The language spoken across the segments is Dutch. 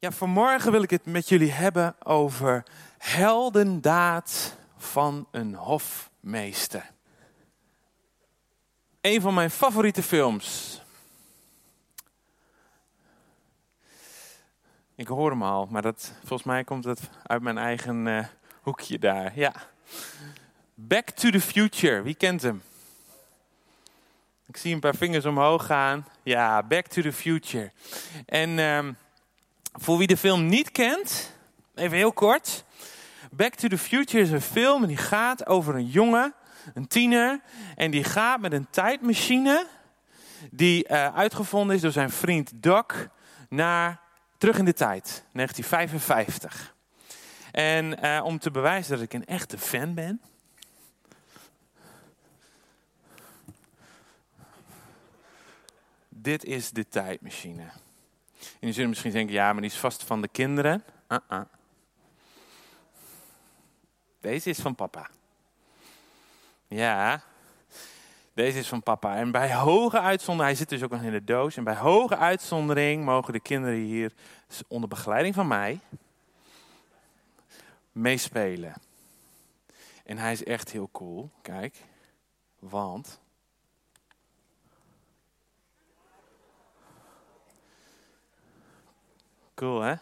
Ja, vanmorgen wil ik het met jullie hebben over heldendaad van een hofmeester. Een van mijn favoriete films. Ik hoor hem al, maar dat, volgens mij komt het uit mijn eigen uh, hoekje daar. Ja. Back to the Future, wie kent hem? Ik zie een paar vingers omhoog gaan. Ja, Back to the Future. En um, voor wie de film niet kent, even heel kort. Back to the Future is een film die gaat over een jongen, een tiener. En die gaat met een tijdmachine, die uh, uitgevonden is door zijn vriend Doc, naar terug in de tijd, 1955. En uh, om te bewijzen dat ik een echte fan ben. Dit is de tijdmachine. En je zult misschien denken, ja, maar die is vast van de kinderen. Uh. Deze is van papa. Ja, deze is van papa. En bij hoge uitzondering, hij zit dus ook nog in de doos. En bij hoge uitzondering mogen de kinderen hier onder begeleiding van mij meespelen. En hij is echt heel cool. Kijk, want Cool, hè?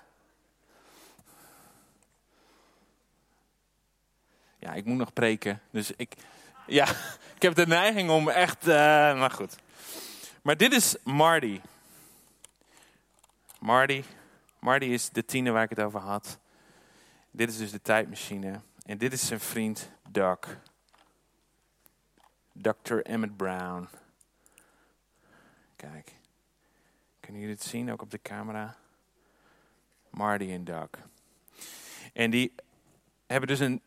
Ja, ik moet nog preken. Dus ik, ja, ik heb de neiging om echt, uh, maar goed. Maar dit is Marty. Marty. Marty is de tiener waar ik het over had. Dit is dus de tijdmachine. En dit is zijn vriend Doc. Dr. Emmett Brown. Kijk. Kunnen jullie het zien, ook op de camera? Marty en Doug. En die hebben dus een,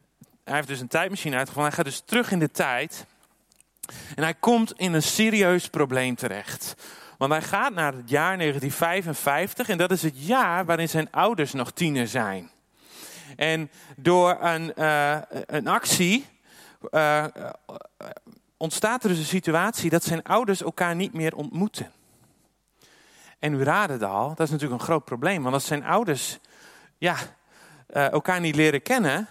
hij heeft dus een tijdmachine uitgevonden. Hij gaat dus terug in de tijd. En hij komt in een serieus probleem terecht. Want hij gaat naar het jaar 1955 en dat is het jaar waarin zijn ouders nog tiener zijn. En door een, uh, een actie uh, ontstaat er dus een situatie dat zijn ouders elkaar niet meer ontmoeten. En u raadde al, dat is natuurlijk een groot probleem. Want als zijn ouders ja, uh, elkaar niet leren kennen,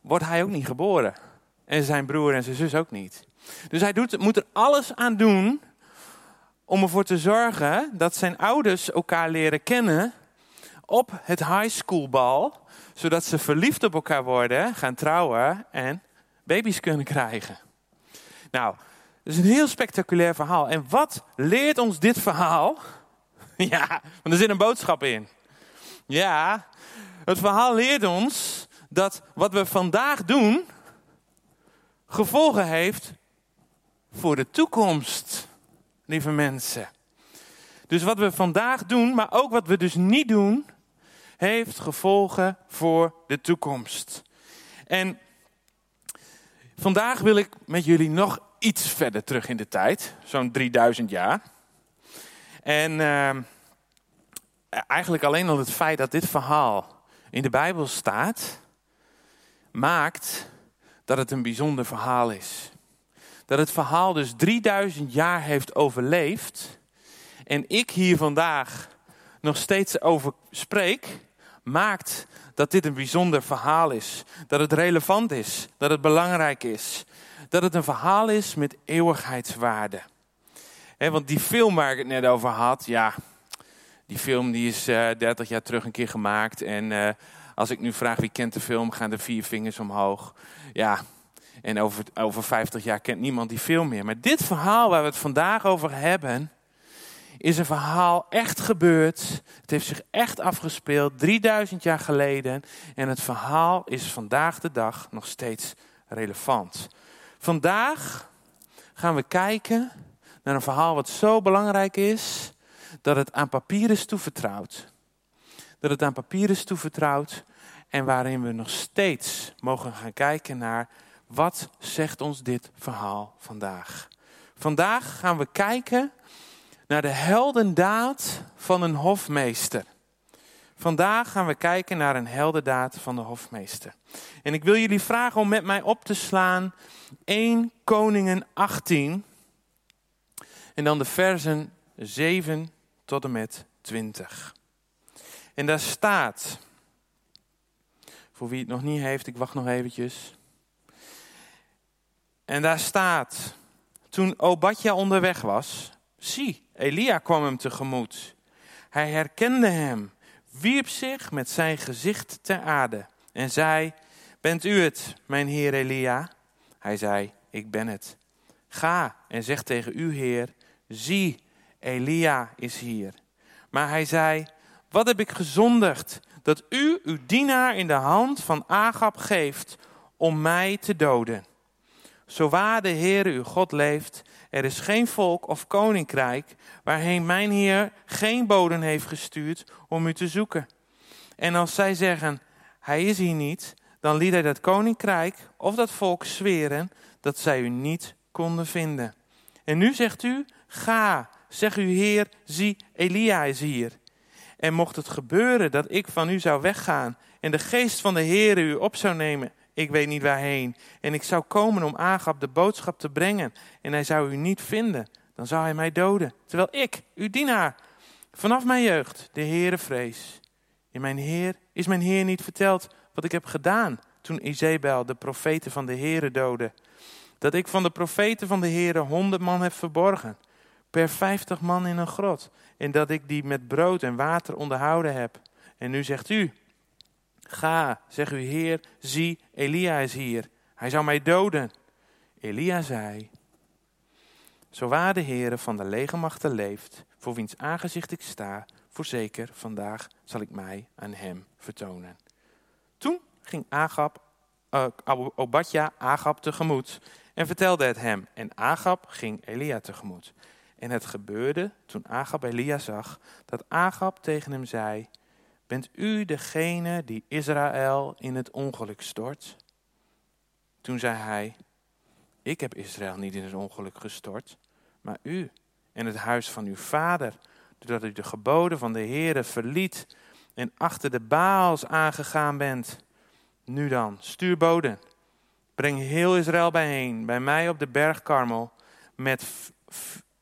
wordt hij ook niet geboren. En zijn broer en zijn zus ook niet. Dus hij doet, moet er alles aan doen om ervoor te zorgen dat zijn ouders elkaar leren kennen op het high school bal. Zodat ze verliefd op elkaar worden, gaan trouwen en baby's kunnen krijgen. Nou, dat is een heel spectaculair verhaal. En wat leert ons dit verhaal? Ja, want er zit een boodschap in. Ja, het verhaal leert ons dat wat we vandaag doen gevolgen heeft voor de toekomst, lieve mensen. Dus wat we vandaag doen, maar ook wat we dus niet doen, heeft gevolgen voor de toekomst. En vandaag wil ik met jullie nog iets verder terug in de tijd, zo'n 3000 jaar. En uh, eigenlijk alleen al het feit dat dit verhaal in de Bijbel staat, maakt dat het een bijzonder verhaal is. Dat het verhaal dus 3000 jaar heeft overleefd en ik hier vandaag nog steeds over spreek, maakt dat dit een bijzonder verhaal is. Dat het relevant is, dat het belangrijk is. Dat het een verhaal is met eeuwigheidswaarde want die film waar ik het net over had, ja, die film die is uh, eh, 30 jaar terug een keer gemaakt. En uh, als ik nu vraag wie kent de film, gaan er vier vingers omhoog. Ja, en over, over 50 jaar kent niemand die film meer. Maar dit verhaal waar we het vandaag over hebben, is een verhaal echt gebeurd. Het heeft zich echt afgespeeld, 3000 jaar geleden. En het verhaal is vandaag de dag nog steeds relevant. Vandaag gaan we kijken naar een verhaal wat zo belangrijk is dat het aan papier is toevertrouwd. Dat het aan papier is toevertrouwd en waarin we nog steeds mogen gaan kijken naar wat zegt ons dit verhaal vandaag. Vandaag gaan we kijken naar de heldendaad van een hofmeester. Vandaag gaan we kijken naar een heldendaad van de hofmeester. En ik wil jullie vragen om met mij op te slaan 1 Koningen 18 en dan de versen 7 tot en met 20. En daar staat, voor wie het nog niet heeft, ik wacht nog eventjes. En daar staat, toen Obadja onderweg was, zie, Elia kwam hem tegemoet. Hij herkende hem, wierp zich met zijn gezicht ter aarde en zei, bent u het, mijn heer Elia? Hij zei, ik ben het. Ga en zeg tegen uw heer, zie, Elia is hier. Maar hij zei, wat heb ik gezondigd, dat u uw dienaar in de hand van Agab geeft om mij te doden? Zo waar de Heere uw God leeft, er is geen volk of koninkrijk waarheen mijn Heer geen boden heeft gestuurd om u te zoeken. En als zij zeggen, hij is hier niet, dan liet hij dat koninkrijk of dat volk zweren dat zij u niet konden vinden. En nu zegt u, ga, zeg uw Heer, zie, Elia is hier. En mocht het gebeuren dat ik van u zou weggaan en de geest van de Heer u op zou nemen ik weet niet waarheen. En ik zou komen om Agab de boodschap te brengen. En hij zou u niet vinden. Dan zou hij mij doden. Terwijl ik, uw dienaar, vanaf mijn jeugd de Heere vrees. In mijn Heer is mijn Heer niet verteld wat ik heb gedaan toen Izebel de profeten van de Heere doodde. Dat ik van de profeten van de Heere honderd man heb verborgen. Per vijftig man in een grot. En dat ik die met brood en water onderhouden heb. En nu zegt u, Ga, zeg uw Heer, zie, Elia is hier. Hij zou mij doden. Elia zei, zo waar de Heere van de legermachten leeft, voor wiens aangezicht ik sta, voorzeker vandaag zal ik mij aan hem vertonen. Toen ging Agab, uh, Obadja Agab tegemoet en vertelde het hem. En Agab ging Elia tegemoet. En het gebeurde toen Agab Elia zag, dat Agab tegen hem zei, Bent u degene die Israël in het ongeluk stort? Toen zei hij, ik heb Israël niet in het ongeluk gestort, maar u en het huis van uw vader, doordat u de geboden van de Heere verliet en achter de Baals aangegaan bent. Nu dan, stuur boden. Breng heel Israël bijeen, bij mij op de berg Karmel, met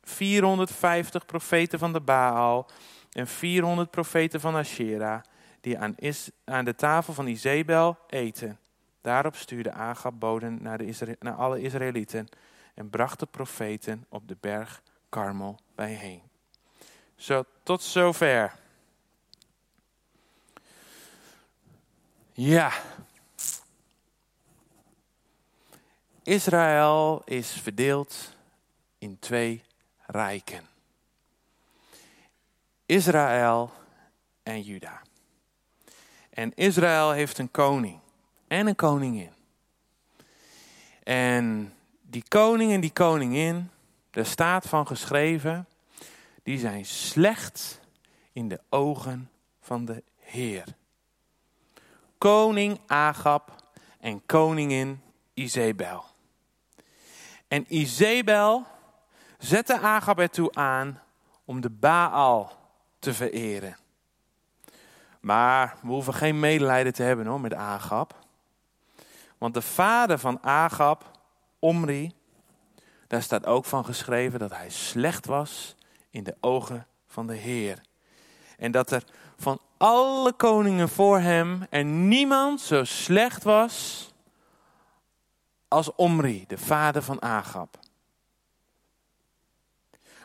450 profeten van de Baal en 400 profeten van Asherah, die aan, is, aan de tafel van Izebel eten. Daarop stuurde Agab boden naar, de naar alle Israëlieten en bracht de profeten op de berg Karmel bijeen. Zo, tot zover. Ja. Israël is verdeeld in twee rijken. Israël en Juda. En Israël heeft een koning en een koningin. En die koning en die koningin, daar staat van geschreven, die zijn slecht in de ogen van de Heer. Koning Agab en koningin Izebel. En Izebel zette Agab ertoe aan om de Baal te vereren. Maar we hoeven geen medelijden te hebben hoor, met Agab. Want de vader van Agab, Omri, daar staat ook van geschreven dat hij slecht was in de ogen van de Heer. En dat er van alle koningen voor hem er niemand zo slecht was als Omri, de vader van Agab.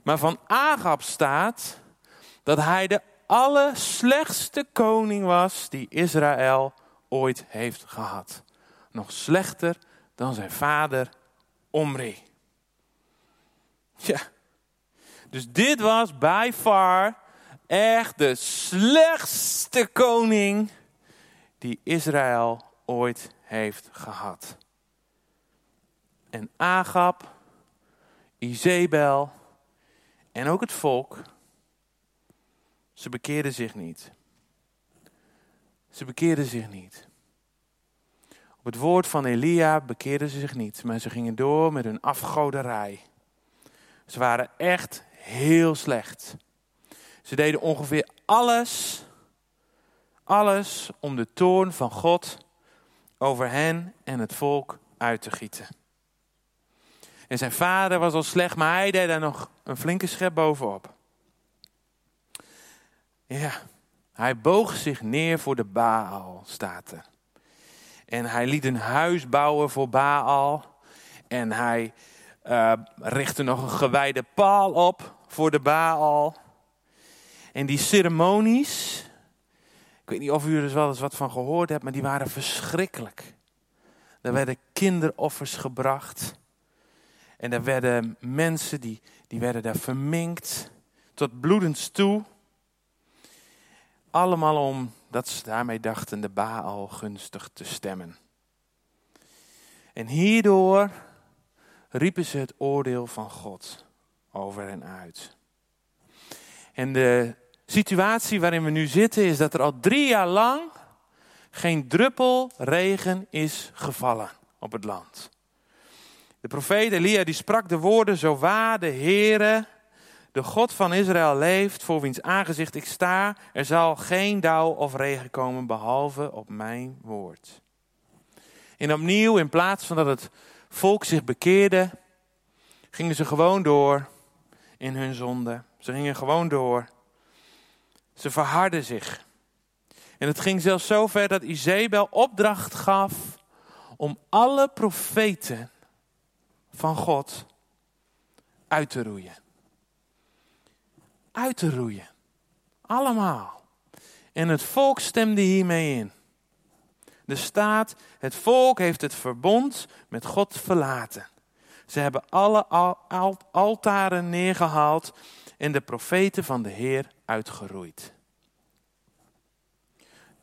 Maar van Agab staat dat hij de allerslechtste koning was die Israël ooit heeft gehad. Nog slechter dan zijn vader Omri. Ja. Dus dit was by far echt de slechtste koning die Israël ooit heeft gehad. En Agab, Izebel en ook het volk ze bekeerden zich niet. Ze bekeerden zich niet. Op het woord van Elia bekeerden ze zich niet, maar ze gingen door met hun afgoderij. Ze waren echt heel slecht. Ze deden ongeveer alles, alles om de toorn van God over hen en het volk uit te gieten. En zijn vader was al slecht, maar hij deed daar nog een flinke schep bovenop. Ja, Hij boog zich neer voor de Baal, staat. En hij liet een huis bouwen voor Baal. En hij uh, richtte nog een gewijde paal op voor de Baal. En die ceremonies, ik weet niet of u er wel eens wat van gehoord hebt, maar die waren verschrikkelijk. Er werden kinderoffers gebracht. En er werden mensen die, die werden daar verminkt tot bloedens toe. Allemaal omdat ze daarmee dachten de Baal gunstig te stemmen. En hierdoor riepen ze het oordeel van God over hen uit. En de situatie waarin we nu zitten is dat er al drie jaar lang geen druppel regen is gevallen op het land. De profeet Elia die sprak de woorden, zo waar de Heere, de God van Israël leeft, voor wiens aangezicht ik sta, er zal geen dauw of regen komen behalve op mijn woord. En opnieuw, in plaats van dat het volk zich bekeerde, gingen ze gewoon door in hun zonde. Ze gingen gewoon door. Ze verharden zich. En het ging zelfs zo ver dat Izebel opdracht gaf om alle profeten van God uit te roeien. Uit te roeien. Allemaal. En het volk stemde hiermee in. De staat, het volk heeft het verbond met God verlaten. Ze hebben alle altaren neergehaald en de profeten van de Heer uitgeroeid.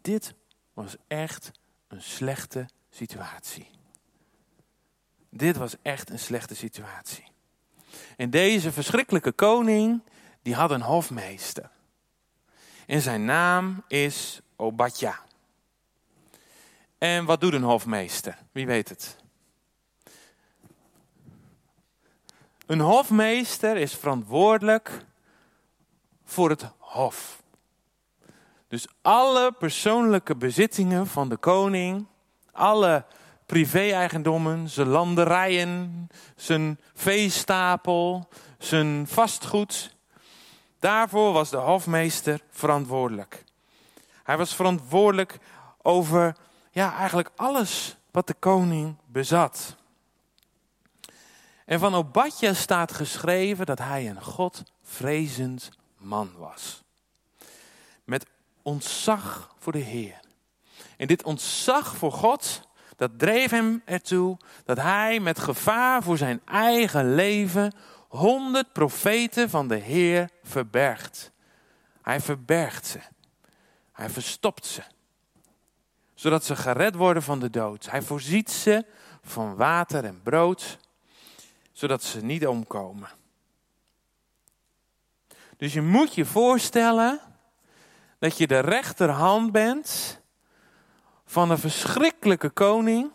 Dit was echt een slechte situatie. Dit was echt een slechte situatie. En deze verschrikkelijke koning, die had een hofmeester. En zijn naam is Obadja. En wat doet een hofmeester? Wie weet het? Een hofmeester is verantwoordelijk voor het hof. Dus alle persoonlijke bezittingen van de koning, alle privé-eigendommen, zijn landerijen, zijn veestapel, zijn vastgoed. Daarvoor was de hofmeester verantwoordelijk. Hij was verantwoordelijk over ja, eigenlijk alles wat de koning bezat. En van Obadja staat geschreven dat hij een godvrezend man was. Met ontzag voor de Heer. En dit ontzag voor God, dat dreef hem ertoe dat hij met gevaar voor zijn eigen leven honderd profeten van de Heer verbergt. Hij verbergt ze. Hij verstopt ze. Zodat ze gered worden van de dood. Hij voorziet ze van water en brood, zodat ze niet omkomen. Dus je moet je voorstellen dat je de rechterhand bent van een verschrikkelijke koning.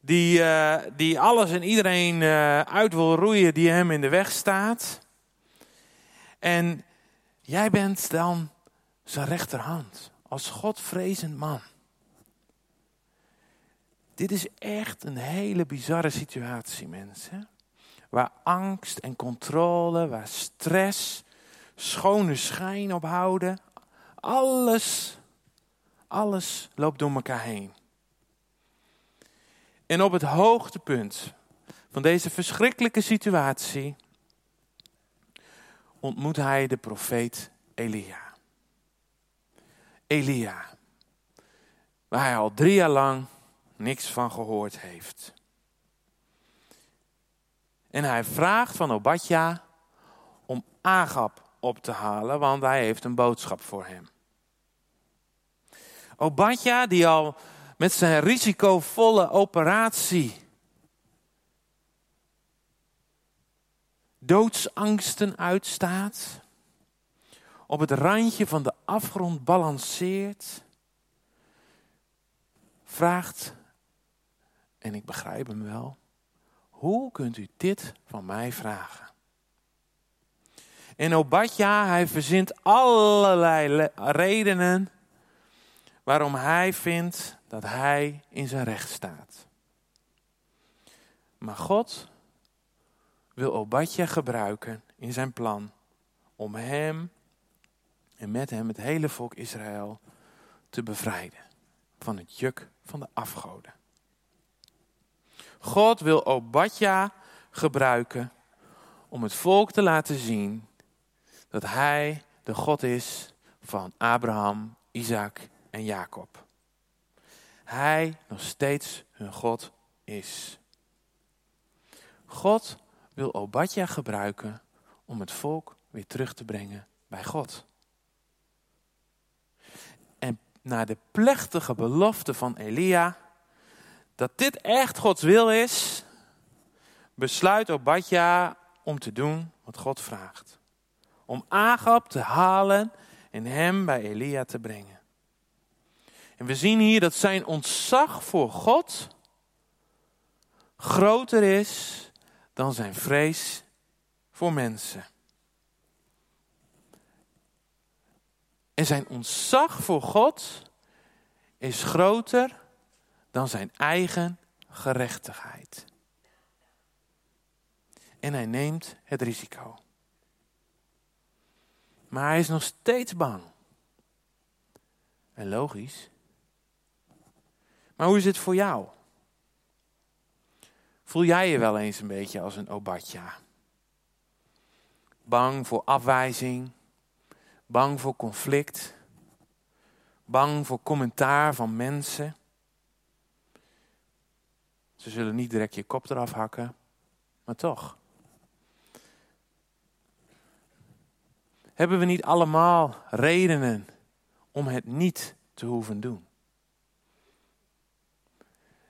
Die, uh, die alles en iedereen uh, uit wil roeien die hem in de weg staat. En jij bent dan zijn rechterhand. Als Godvrezend man. Dit is echt een hele bizarre situatie, mensen. Waar angst en controle, waar stress, schone schijn op houden. Alles, alles loopt door elkaar heen. En op het hoogtepunt van deze verschrikkelijke situatie ontmoet hij de profeet Elia. Elia, waar hij al drie jaar lang niks van gehoord heeft. En hij vraagt van Obadja om Agap op te halen, want hij heeft een boodschap voor hem. Obadja, die al met zijn risicovolle operatie doodsangsten uitstaat, op het randje van de afgrond balanceert, vraagt, en ik begrijp hem wel, hoe kunt u dit van mij vragen? En Obadja, hij verzint allerlei redenen waarom hij vindt dat hij in zijn recht staat. Maar God wil Obadja gebruiken in zijn plan om hem En met hem het hele volk Israël te bevrijden van het juk van de afgoden. God wil Obadja gebruiken om het volk te laten zien dat hij de God is van Abraham, Isaac en Jacob. Hij nog steeds hun God is. God wil Obadja gebruiken om het volk weer terug te brengen bij God. En na de plechtige belofte van Elia, dat dit echt Gods wil is, besluit Obadja om te doen wat God vraagt. Om Agab te halen en hem bij Elia te brengen. En we zien hier dat zijn ontzag voor God groter is dan zijn vrees voor mensen. En zijn ontzag voor God is groter dan zijn eigen gerechtigheid. En hij neemt het risico. Maar hij is nog steeds bang. En logisch. Maar hoe is het voor jou? Voel jij je wel eens een beetje als een Obadja? Bang voor afwijzing, bang voor conflict, bang voor commentaar van mensen. Ze zullen niet direct je kop eraf hakken, maar toch. Hebben we niet allemaal redenen om het niet te hoeven doen?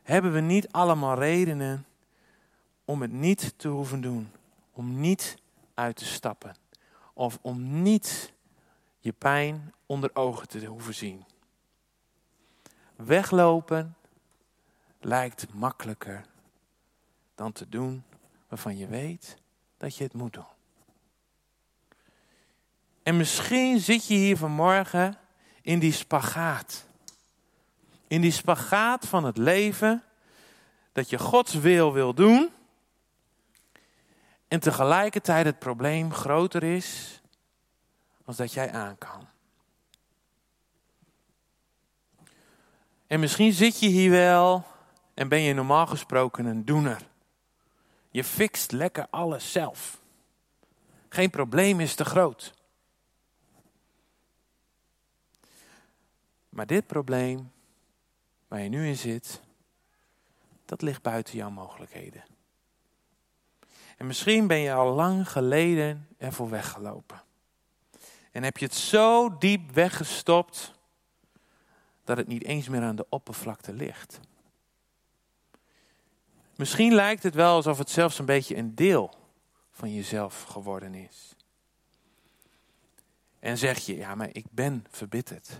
Hebben we niet allemaal redenen om het niet te hoeven doen. Om niet uit te stappen. Of om niet je pijn onder ogen te hoeven zien. Weglopen lijkt makkelijker dan te doen waarvan je weet dat je het moet doen. En misschien zit je hier vanmorgen in die spagaat. In die spagaat van het leven, dat je Gods wil wil doen, en tegelijkertijd het probleem groter is als dat jij aan kan. En misschien zit je hier wel en ben je normaal gesproken een doener. Je fixt lekker alles zelf. Geen probleem is te groot. Maar dit probleem waar je nu in zit, dat ligt buiten jouw mogelijkheden. En misschien ben je al lang geleden ervoor weggelopen. En heb je het zo diep weggestopt dat het niet eens meer aan de oppervlakte ligt. Misschien lijkt het wel alsof het zelfs een beetje een deel van jezelf geworden is. En zeg je, ja, maar ik ben verbitterd.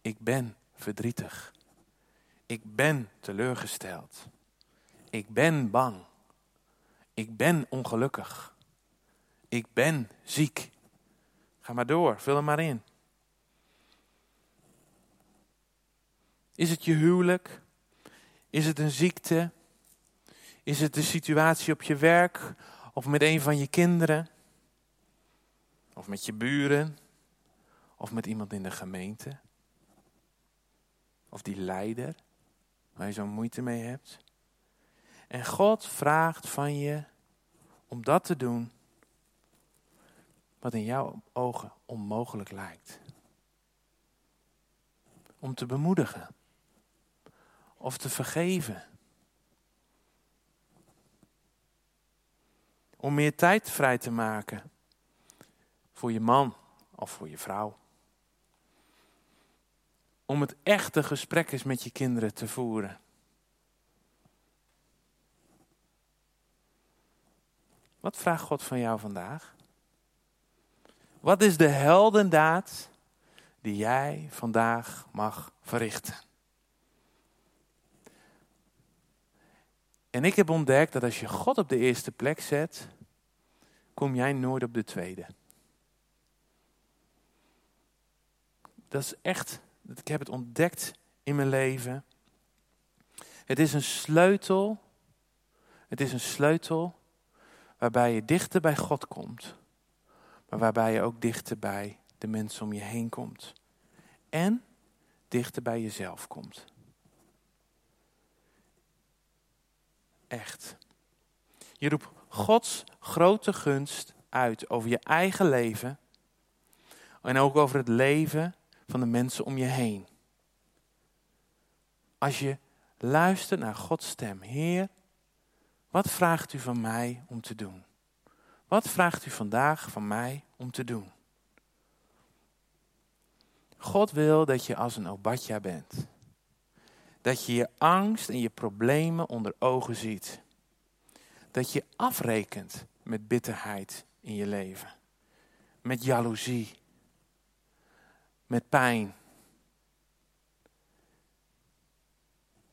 Ik ben verdrietig. Ik ben teleurgesteld. Ik ben bang. Ik ben ongelukkig. Ik ben ziek. Ga maar door, vul er maar in. Is het je huwelijk? Is het een ziekte? Is het de situatie op je werk of met een van je kinderen? Of met je buren? Of met iemand in de gemeente? Of die leider waar je zo'n moeite mee hebt? En God vraagt van je om dat te doen wat in jouw ogen onmogelijk lijkt. Om te bemoedigen of te vergeven. Om meer tijd vrij te maken voor je man of voor je vrouw. Om het echte gesprek eens met je kinderen te voeren. Wat vraagt God van jou vandaag? Wat is de heldendaad die jij vandaag mag verrichten? En ik heb ontdekt dat als je God op de eerste plek zet, kom jij nooit op de tweede. Dat is echt, ik heb het ontdekt in mijn leven. Het is een sleutel. Het is een sleutel waarbij je dichter bij God komt, maar waarbij je ook dichter bij de mensen om je heen komt. En dichter bij jezelf komt. Echt. Je roept Gods grote gunst uit over je eigen leven en ook over het leven van de mensen om je heen. Als je luistert naar Gods stem, Heer, wat vraagt u van mij om te doen? Wat vraagt u vandaag van mij om te doen? God wil dat je als een Obadja bent. Dat je je angst en je problemen onder ogen ziet. Dat je afrekent met bitterheid in je leven. Met jaloezie. Met pijn.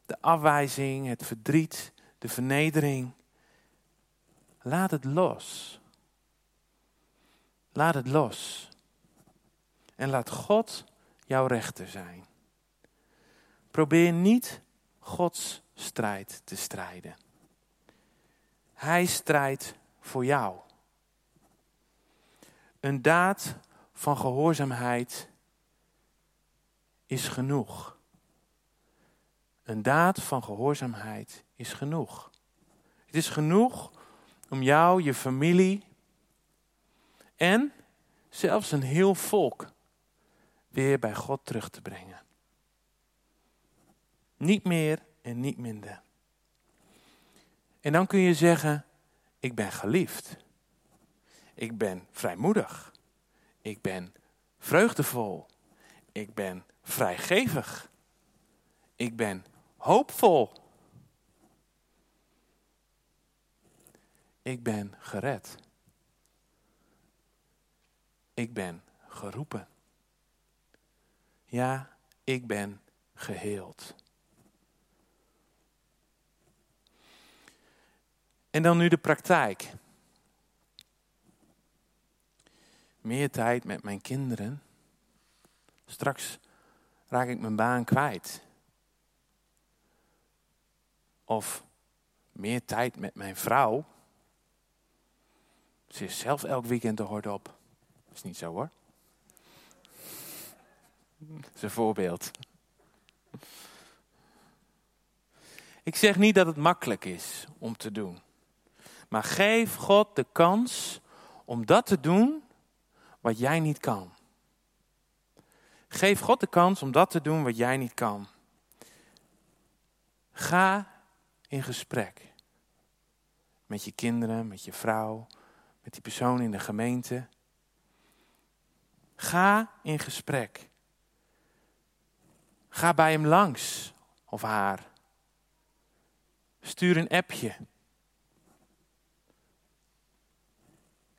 De afwijzing, het verdriet, de vernedering. Laat het los. Laat het los. En laat God jouw rechter zijn. Probeer niet Gods strijd te strijden. Hij strijdt voor jou. Een daad van gehoorzaamheid is genoeg. Een daad van gehoorzaamheid is genoeg. Het is genoeg om jou, je familie en zelfs een heel volk weer bij God terug te brengen. Niet meer en niet minder. En dan kun je zeggen, ik ben geliefd. Ik ben vrijmoedig. Ik ben vreugdevol. Ik ben vrijgevig. Ik ben hoopvol. Ik ben gered. Ik ben geroepen. Ja, ik ben geheeld. En dan nu de praktijk. Meer tijd met mijn kinderen. Straks raak ik mijn baan kwijt. Of meer tijd met mijn vrouw. Ze is zelf elk weekend de hort op. Dat is niet zo hoor. Dat is een voorbeeld. Ik zeg niet dat het makkelijk is om te doen. Maar geef God de kans om dat te doen wat jij niet kan. Geef God de kans om dat te doen wat jij niet kan. Ga in gesprek met je kinderen, met je vrouw, met die persoon in de gemeente. Ga in gesprek. Ga bij hem langs of haar. Stuur een appje.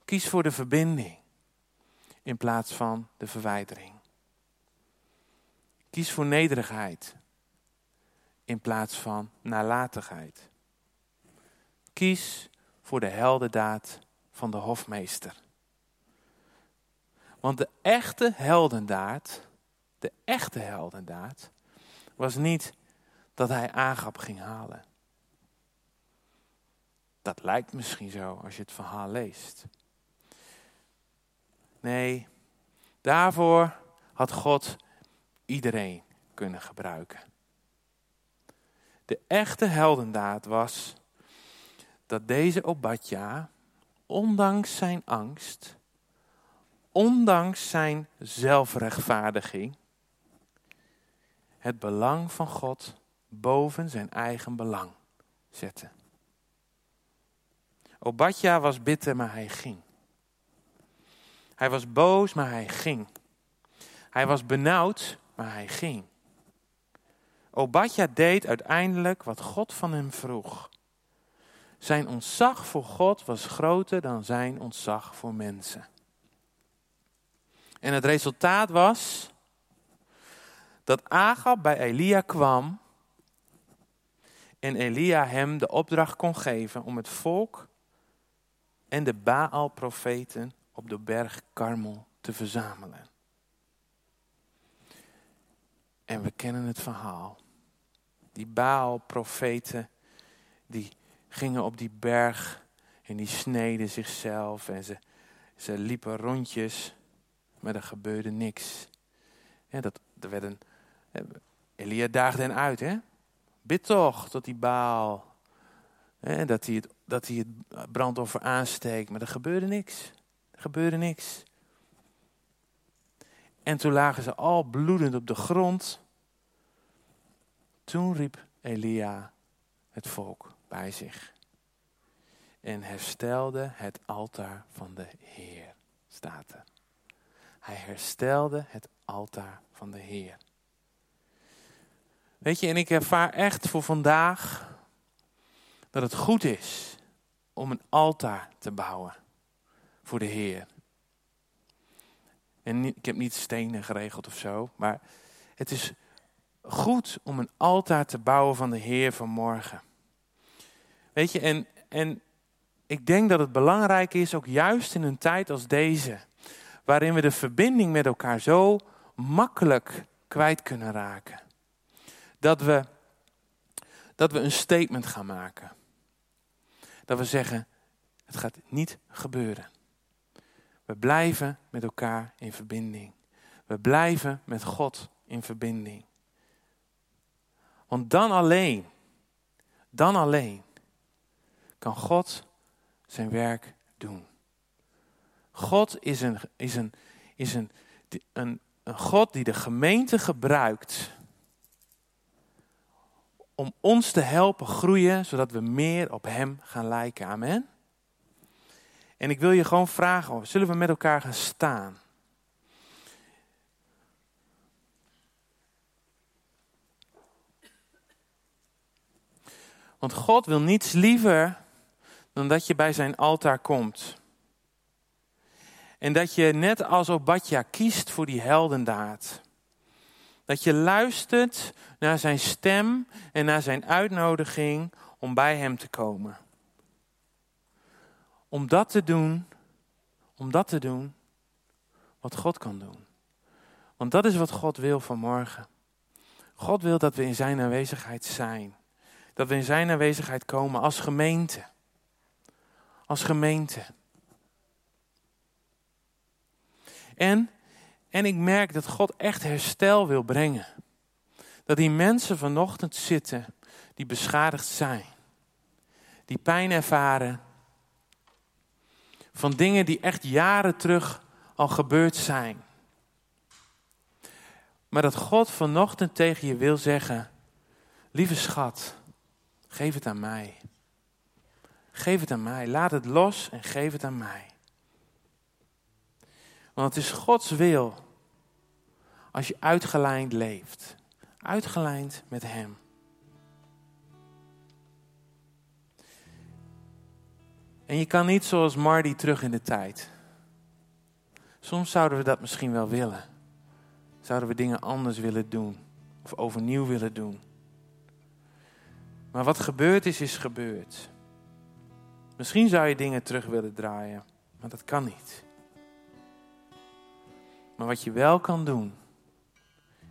Kies voor de verbinding in plaats van de verwijdering. Kies voor nederigheid in plaats van nalatigheid. Kies voor de heldendaad van de hofmeester. Want de echte heldendaad, de echte heldendaad, was niet dat hij aangap ging halen. Dat lijkt misschien zo als je het verhaal leest. Nee, daarvoor had God iedereen kunnen gebruiken. De echte heldendaad was dat deze Obadja, ondanks zijn angst, ondanks zijn zelfrechtvaardiging, het belang van God boven zijn eigen belang zette. Obadja was bitter, maar hij ging. Hij was boos, maar hij ging. Hij was benauwd, maar hij ging. Obadja deed uiteindelijk wat God van hem vroeg. Zijn ontzag voor God was groter dan zijn ontzag voor mensen. En het resultaat was dat Agab bij Elia kwam en Elia hem de opdracht kon geven om het volk en de Baal-profeten op de berg Karmel te verzamelen. En we kennen het verhaal. Die Baal-profeten, die gingen op die berg en die sneden zichzelf en ze, ze liepen rondjes maar er gebeurde niks. Ja, dat, er werd een, Elia daagde hen uit, hè? Bid toch tot die baal. Dat, hij het, dat hij het brandoffer aansteekt, maar er gebeurde niks. Er gebeurde niks. En toen lagen ze al bloedend op de grond. Toen riep Elia het volk bij zich. En herstelde het altaar van de Heer, staat er. Hij herstelde het altaar van de Heer. Weet je, en ik ervaar echt voor vandaag dat het goed is om een altaar te bouwen voor de Heer. En ik heb niet stenen geregeld of zo, maar het is goed om een altaar te bouwen van de Heer vanmorgen. Weet je, en, en ik denk dat het belangrijk is, ook juist in een tijd als deze, waarin we de verbinding met elkaar zo makkelijk kwijt kunnen raken. Dat we, dat we een statement gaan maken. Dat we zeggen, het gaat niet gebeuren. We blijven met elkaar in verbinding. We blijven met God in verbinding. Want dan alleen, dan alleen kan God zijn werk doen. God is een, is een, is een, een, God die de gemeente gebruikt om ons te helpen groeien, zodat we meer op Hem gaan lijken. Amen. En ik wil je gewoon vragen, zullen we met elkaar gaan staan? Want God wil niets liever dan dat je bij zijn altaar komt. En dat je net als Obadja kiest voor die heldendaad. Dat je luistert naar zijn stem en naar zijn uitnodiging om bij hem te komen. Om dat te doen, om dat te doen wat God kan doen. Want dat is wat God wil vanmorgen. God wil dat we in zijn aanwezigheid zijn. Dat we in zijn aanwezigheid komen als gemeente. Als gemeente. En, en ik merk dat God echt herstel wil brengen. Dat die mensen vanochtend zitten die beschadigd zijn. Die pijn ervaren. Van dingen die echt jaren terug al gebeurd zijn. Maar dat God vanochtend tegen je wil zeggen: Lieve schat, geef het aan mij. Geef het aan mij. Laat het los en geef het aan mij. Want het is Gods wil als je uitgelijnd leeft. Uitgelijnd met Hem. En je kan niet zoals Marty terug in de tijd. Soms zouden we dat misschien wel willen. Zouden we dingen anders willen doen. Of overnieuw willen doen. Maar wat gebeurd is, is gebeurd. Misschien zou je dingen terug willen draaien. Maar dat kan niet. Maar wat je wel kan doen,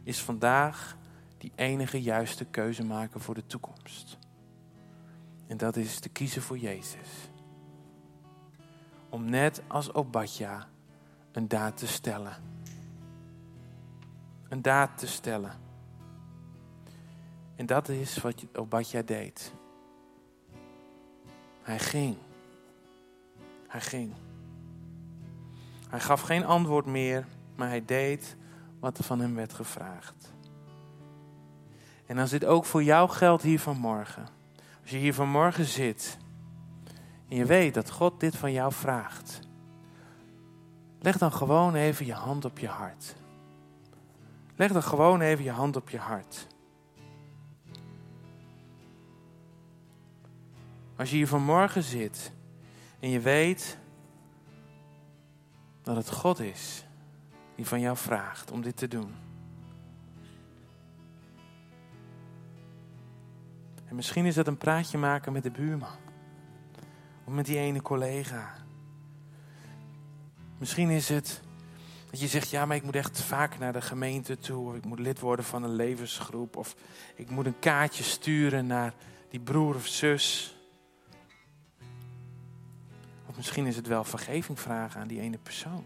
is vandaag die enige juiste keuze maken voor de toekomst. En dat is te kiezen voor Jezus. Om net als Obadja een daad te stellen. Een daad te stellen. En dat is wat Obadja deed. Hij ging. Hij ging. Hij gaf geen antwoord meer maar hij deed wat er van hem werd gevraagd. En als dit ook voor jou geldt hier vanmorgen, als je hier vanmorgen zit en je weet dat God dit van jou vraagt, leg dan gewoon even je hand op je hart. Leg dan gewoon even je hand op je hart. Als je hier vanmorgen zit en je weet dat het God is die van jou vraagt om dit te doen. En misschien is dat een praatje maken met de buurman. Of met die ene collega. Misschien is het dat je zegt, ja, maar ik moet echt vaak naar de gemeente toe. Of ik moet lid worden van een levensgroep. Of ik moet een kaartje sturen naar die broer of zus. Of misschien is het wel vergeving vragen aan die ene persoon.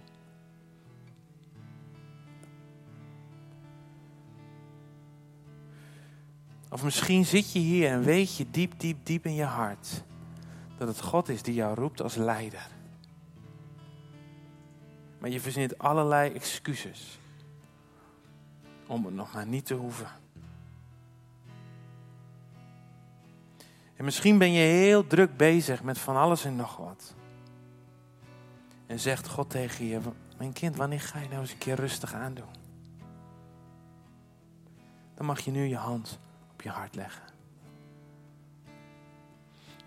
Of misschien zit je hier en weet je diep, diep, diep in je hart dat het God is die jou roept als leider. Maar je verzint allerlei excuses om het nog maar niet te hoeven. En misschien ben je heel druk bezig met van alles en nog wat. En zegt God tegen je: Mijn kind, wanneer ga je nou eens een keer rustig aandoen? Dan mag je nu je hand op je hart leggen.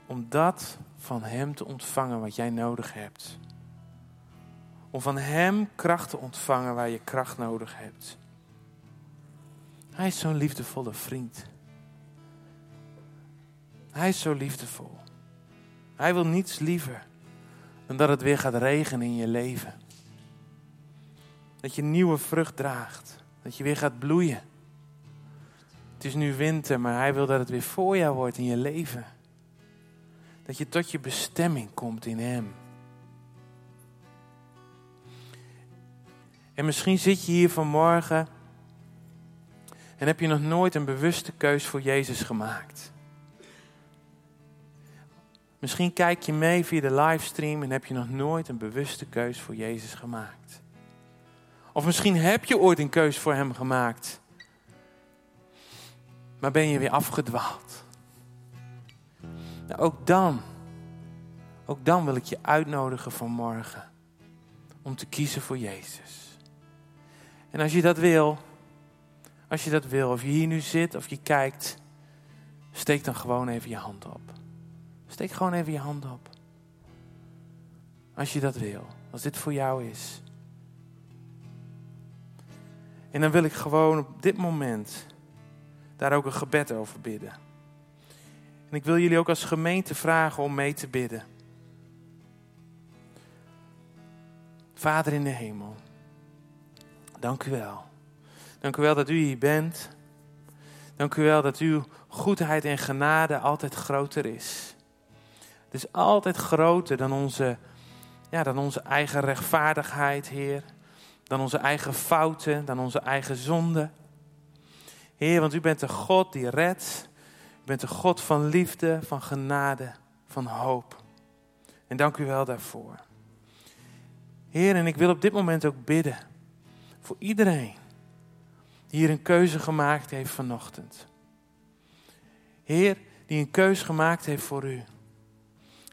Om dat van Hem te ontvangen wat jij nodig hebt. Om van Hem kracht te ontvangen waar je kracht nodig hebt. Hij is zo'n liefdevolle vriend. Hij is zo liefdevol. Hij wil niets liever dan dat het weer gaat regenen in je leven. Dat je nieuwe vrucht draagt. Dat je weer gaat bloeien. Het is nu winter, maar hij wil dat het weer voorjaar wordt in je leven. Dat je tot je bestemming komt in hem. En misschien zit je hier vanmorgen en heb je nog nooit een bewuste keus voor Jezus gemaakt. Misschien kijk je mee via de livestream en heb je nog nooit een bewuste keus voor Jezus gemaakt. Of misschien heb je ooit een keus voor Hem gemaakt, maar ben je weer afgedwaald. Nou, ook dan, ook dan wil ik je uitnodigen vanmorgen om te kiezen voor Jezus. En als je dat wil, als je dat wil, of je hier nu zit of je kijkt, steek dan gewoon even je hand op. Steek gewoon even je hand op. Als je dat wil, als dit voor jou is. En dan wil ik gewoon op dit moment daar ook een gebed over bidden. En ik wil jullie ook als gemeente vragen om mee te bidden. Vader in de hemel, dank u wel. Dank u wel dat u hier bent. Dank u wel dat uw goedheid en genade altijd groter is. Het is altijd groter dan onze, ja, dan onze eigen rechtvaardigheid, Heer. Dan onze eigen fouten, dan onze eigen zonden. Heer, want u bent de God die redt. U bent de God van liefde, van genade, van hoop. En dank u wel daarvoor. Heer, en ik wil op dit moment ook bidden voor iedereen die hier een keuze gemaakt heeft vanochtend. Heer, die een keuze gemaakt heeft voor u.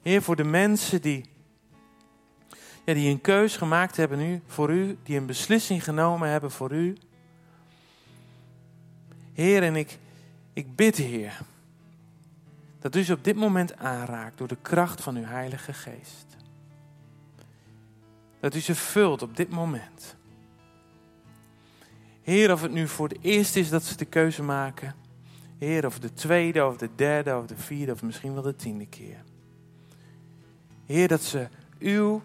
Heer, voor de mensen die, ja, die een keus gemaakt hebben nu voor u, die een beslissing genomen hebben voor u. Heer, en ik, ik bid, Heer, dat u ze op dit moment aanraakt door de kracht van uw Heilige Geest. Dat u ze vult op dit moment. Heer, of het nu voor de eerste is dat ze de keuze maken. Heer, of de tweede, of de derde, of de vierde, of misschien wel de tiende keer. Heer, dat ze uw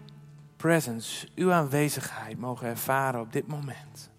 presence, uw aanwezigheid mogen ervaren op dit moment.